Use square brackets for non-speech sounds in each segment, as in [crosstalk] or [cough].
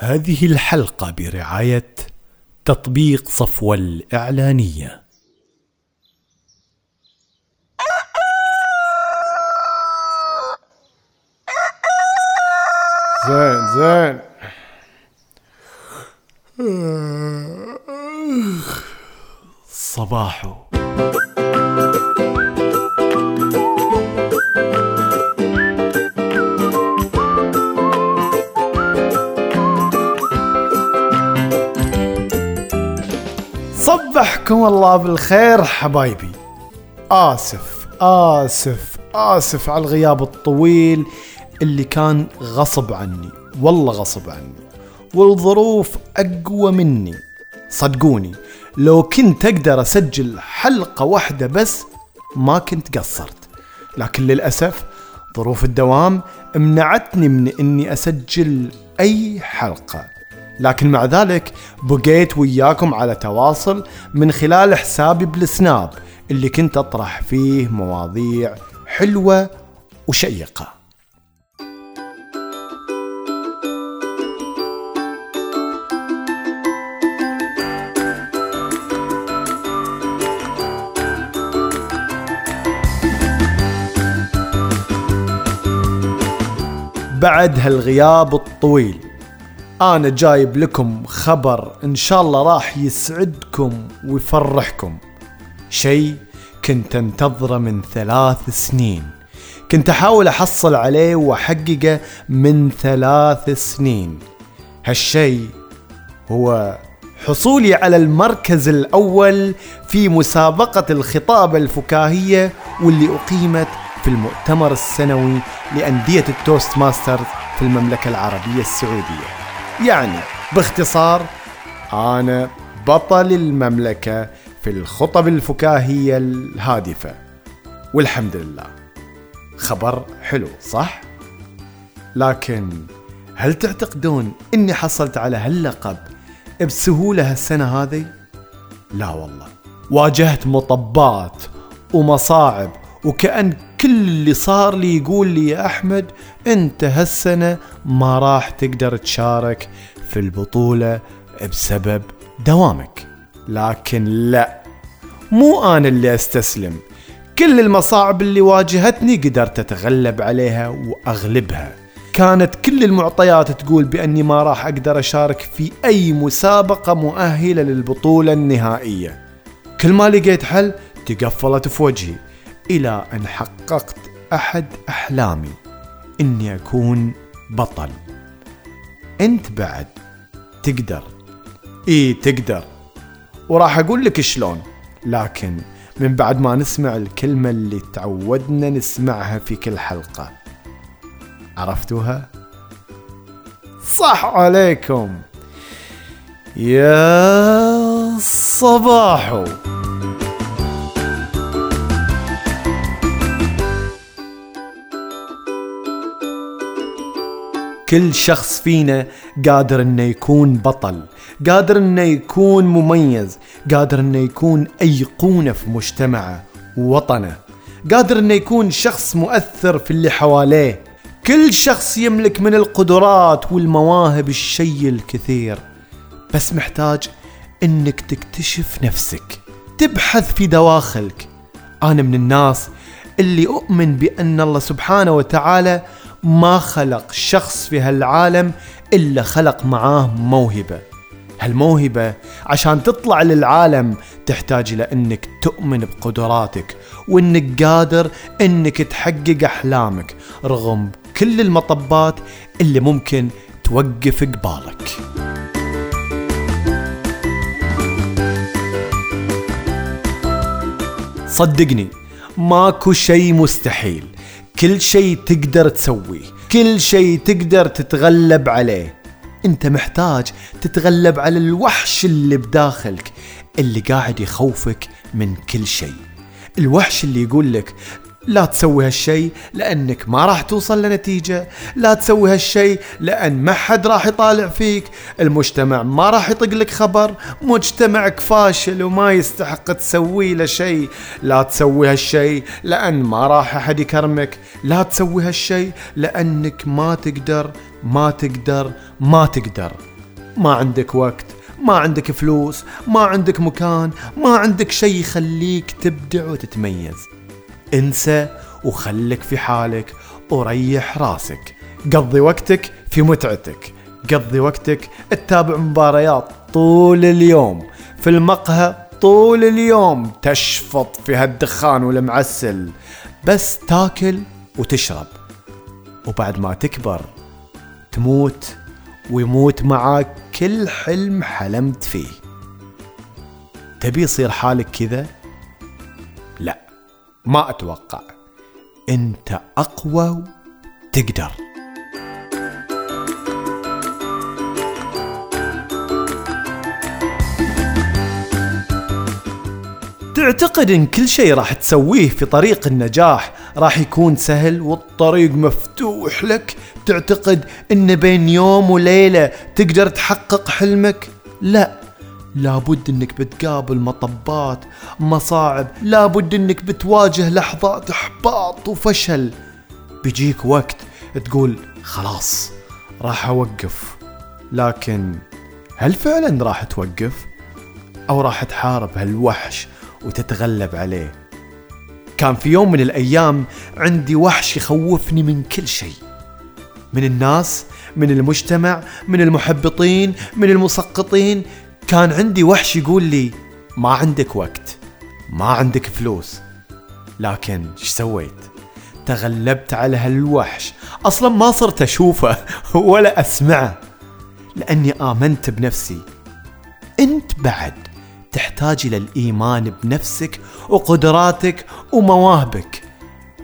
هذه الحلقة برعاية تطبيق صفوة الإعلانية. زين زين. صباحو. صبحكم الله بالخير حبايبي. آسف آسف آسف على الغياب الطويل اللي كان غصب عني والله غصب عني والظروف أقوى مني. صدقوني لو كنت أقدر أسجل حلقة واحدة بس ما كنت قصرت. لكن للأسف ظروف الدوام منعتني من أني أسجل أي حلقة. لكن مع ذلك بقيت وياكم على تواصل من خلال حسابي بالسناب اللي كنت أطرح فيه مواضيع حلوة وشيقة. بعد هالغياب الطويل أنا جايب لكم خبر إن شاء الله راح يسعدكم ويفرحكم. شيء كنت أنتظره من ثلاث سنين. كنت أحاول أحصل عليه وأحققه من ثلاث سنين. هالشيء هو حصولي على المركز الأول في مسابقة الخطابة الفكاهية واللي أقيمت في المؤتمر السنوي لأندية ال Toastmasters في المملكة العربية السعودية. يعني باختصار أنا بطل المملكة في الخطب الفكاهية الهادفة والحمد لله خبر حلو صح؟ لكن هل تعتقدون إني حصلت على هاللقب بسهولة هالسنة هذه؟ لا والله واجهت مطبات ومصاعب وكأن كل اللي صار لي يقول لي يا أحمد أنت هالسنة ما راح تقدر تشارك في البطولة بسبب دوامك. لكن لا مو أنا اللي أستسلم. كل المصاعب اللي واجهتني قدرت أتغلب عليها وأغلبها. كانت كل المعطيات تقول بأني ما راح أقدر أشارك في أي مسابقة مؤهلة للبطولة النهائية. كل ما لقيت حل تقفلت في وجهي. إلى أن حققت أحد أحلامي إني أكون بطل. أنت بعد تقدر. إيه تقدر. وراح أقول لك شلون. لكن من بعد ما نسمع الكلمة اللي تعودنا نسمعها في كل حلقة. عرفتوها؟ صح عليكم. يا صباحو. كل شخص فينا قادر إنه يكون بطل قادر إنه يكون مميز قادر إنه يكون أيقونة في مجتمعه ووطنه قادر إنه يكون شخص مؤثر في اللي حواليه. كل شخص يملك من القدرات والمواهب الشيء الكثير بس محتاج إنك تكتشف نفسك تبحث في دواخلك. أنا من الناس اللي أؤمن بأن الله سبحانه وتعالى ما خلق شخص في هالعالم إلا خلق معاه موهبة. هالموهبة عشان تطلع للعالم تحتاج إلى أنك تؤمن بقدراتك وأنك قادر أنك تحقق أحلامك رغم كل المطبات اللي ممكن توقف قبالك. صدقني ماكو شيء مستحيل. كل شيء تقدر تسويه كل شيء تقدر تتغلب عليه. انت محتاج تتغلب على الوحش اللي بداخلك اللي قاعد يخوفك من كل شيء. الوحش اللي يقول لك لا تسوي هالشيء لأنك ما راح توصل لنتيجة. لا تسوي هالشيء لأن ما حد راح يطالع فيك. المجتمع ما راح يطق لك خبر. مجتمعك فاشل وما يستحق تسوي له شيء. لا تسوي هالشيء لأن ما راح أحد يكرمك. لا تسوي هالشيء لأنك ما تقدر. ما تقدر. ما تقدر. ما عندك وقت. ما عندك فلوس. ما عندك مكان. ما عندك شيء يخليك تبدع وتتميز. انسى وخلك في حالك وريح راسك. قضي وقتك في متعتك. قضي وقتك تتابع مباريات طول اليوم. في المقهى طول اليوم تشفط في هالدخان والمعسل. بس تاكل وتشرب. وبعد ما تكبر تموت ويموت معاك كل حلم حلمت فيه. تبي يصير حالك كذا؟ ما أتوقع. أنت أقوى تقدر. تعتقد إن كل شيء راح تسويه في طريق النجاح راح يكون سهل والطريق مفتوح لك؟ تعتقد إن بين يوم وليلة تقدر تحقق حلمك؟ لا. لابد انك بتقابل مطبات مصاعب لابد انك بتواجه لحظات إحباط وفشل. بيجيك وقت تقول خلاص راح أوقف. لكن هل فعلا راح توقف؟ أو راح تحارب هالوحش وتتغلب عليه؟ كان في يوم من الأيام عندي وحش يخوفني من كل شيء. من الناس من المجتمع من المحبطين من المسقطين. كان عندي وحش يقول لي ما عندك وقت ما عندك فلوس. لكن إيش سويت؟ تغلبت على هالوحش. أصلا ما صرت أشوفه [laughs] ولا أسمعه لأني آمنت بنفسي. أنت بعد تحتاج إلى الإيمان بنفسك وقدراتك ومواهبك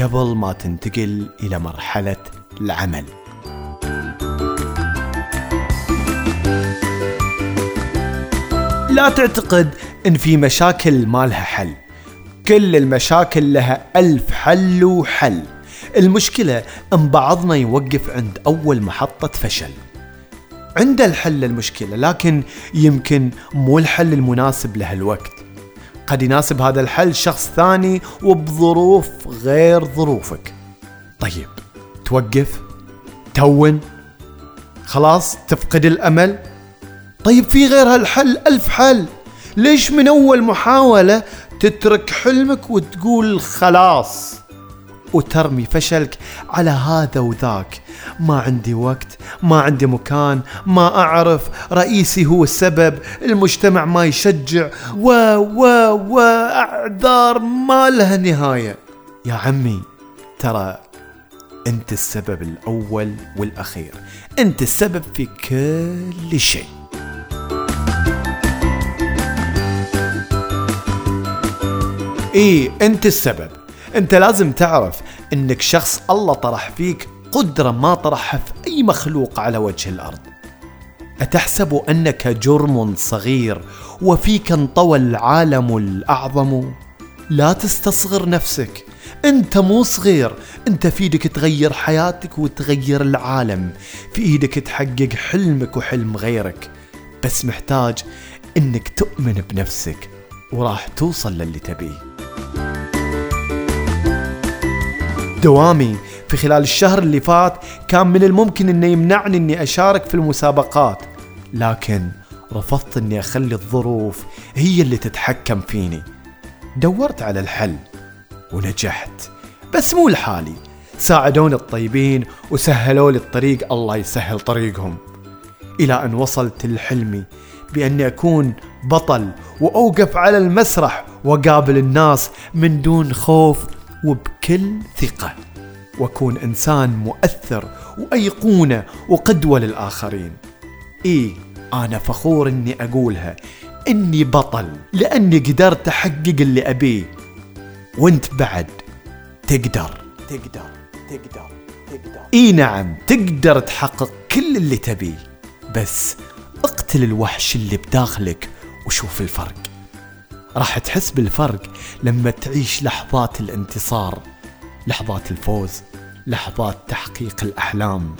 قبل ما تنتقل إلى مرحلة العمل. لا تعتقد إن في مشاكل ما لها حل. كل المشاكل لها ألف حل وحل. المشكلة إن بعضنا يوقف عند أول محطة فشل. عنده الحل للمشكلة لكن يمكن مو الحل المناسب لهالوقت. قد يناسب هذا الحل شخص ثاني وبظروف غير ظروفك. طيب توقف تون خلاص تفقد الأمل. طيب في غير هالحل ألف حل. ليش من أول محاولة تترك حلمك وتقول خلاص؟ وترمي فشلك على هذا وذاك. ما عندي وقت ما عندي مكان ما أعرف. رئيسي هو السبب المجتمع ما يشجع. و و و أعذار ما لها نهاية. يا عمي ترى أنت السبب الأول والأخير. أنت السبب في كل شيء. إيه أنت السبب. أنت لازم تعرف إنك شخص الله طرح فيك قدرة ما طرحها في أي مخلوق على وجه الأرض. أتحسب أنك جرم صغير وفيك انطوى العالم الأعظم؟ لا تستصغر نفسك. أنت مو صغير. أنت في إيدك تغير حياتك وتغير العالم. في إيدك تحقق حلمك وحلم غيرك. بس محتاج إنك تؤمن بنفسك وراح توصل للي تبيه. دوامي. في خلال الشهر اللي فات كان من الممكن إنه يمنعني إني أشارك في المسابقات لكن رفضت إني أخلي الظروف هي اللي تتحكم فيني. دورت على الحل ونجحت بس مو لحالي. ساعدوني الطيبين وسهلوا لي الطريق الله يسهل طريقهم. إلى أن وصلت لحلمي بأني أكون بطل وأوقف على المسرح وأقابل الناس من دون خوف وبكل ثقة. وأكون إنسان مؤثر وأيقونة وقدوة للآخرين. إيه أنا فخور إني أقولها. إني بطل لأني قدرت أحقق اللي أبيه. وأنت بعد تقدر. تقدر تقدر تقدر. إي نعم تقدر تحقق كل اللي تبيه. بس اقتل الوحش اللي بداخلك وشوف الفرق. راح تحس بالفرق لما تعيش لحظات الانتصار لحظات الفوز لحظات تحقيق الأحلام.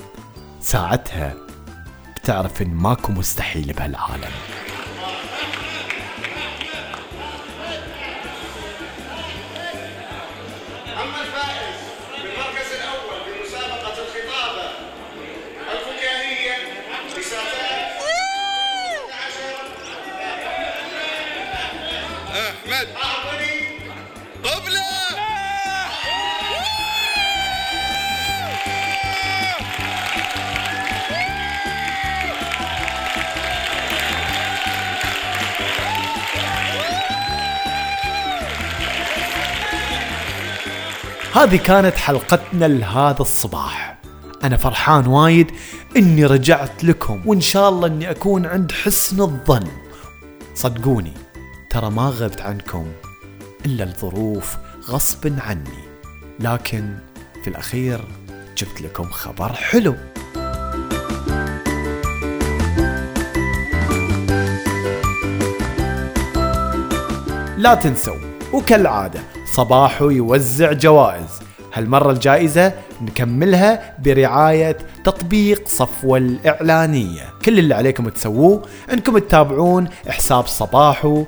ساعتها بتعرف إن ماكو مستحيل بهالعالم. احمد قبلة. هذه كانت حلقتنا لهذا الصباح. أنا فرحان وايد إني رجعت لكم وإن شاء الله إني أكون عند حسن الظن. صدقوني. ترى ما غبت عنكم إلا الظروف غصب عني. لكن في الأخير جبت لكم خبر حلو. لا تنسوا وكالعادة صباحو يوزع جوائز. هالمرة الجائزة نكملها برعاية تطبيق صفوة الإعلانية. كل اللي عليكم تسووه أنكم تتابعون حساب صباحو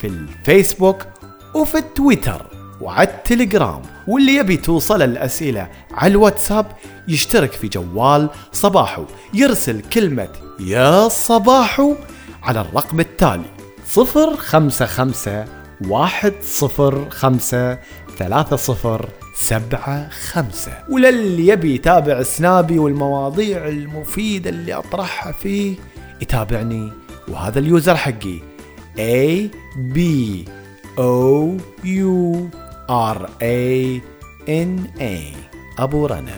في الفيسبوك وفي التويتر وعلى التليجرام. واللي يبي توصل الأسئلة على الواتساب يشترك في جوال صباحو. يرسل كلمة يا صباحو على الرقم التالي صفر خمسة خمسة واحد صفر خمسة ثلاثة صفر سبعة خمسة. وللي يبي يتابع سنابي والمواضيع المفيدة اللي أطرحها فيه يتابعني. وهذا ال user حقي A B O U R A N A. أبو رنا.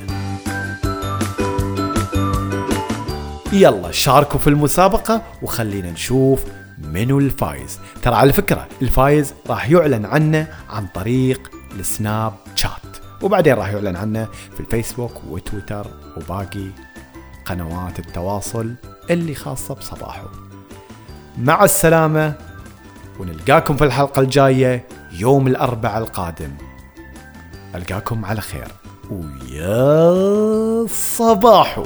يلا شاركوا في المسابقة وخلينا نشوف منو الفايز. ترى على فكرة الفايز راح يعلن عنه عن طريق السناب شات. وبعدين راح يعلن عنه في الفيسبوك وتويتر وباقي قنوات التواصل اللي خاصة بصباحه. مع السلامة. ونلقاكم في الحلقة الجاية يوم الأربعاء القادم. ألقاكم على خير. ويا صباحو.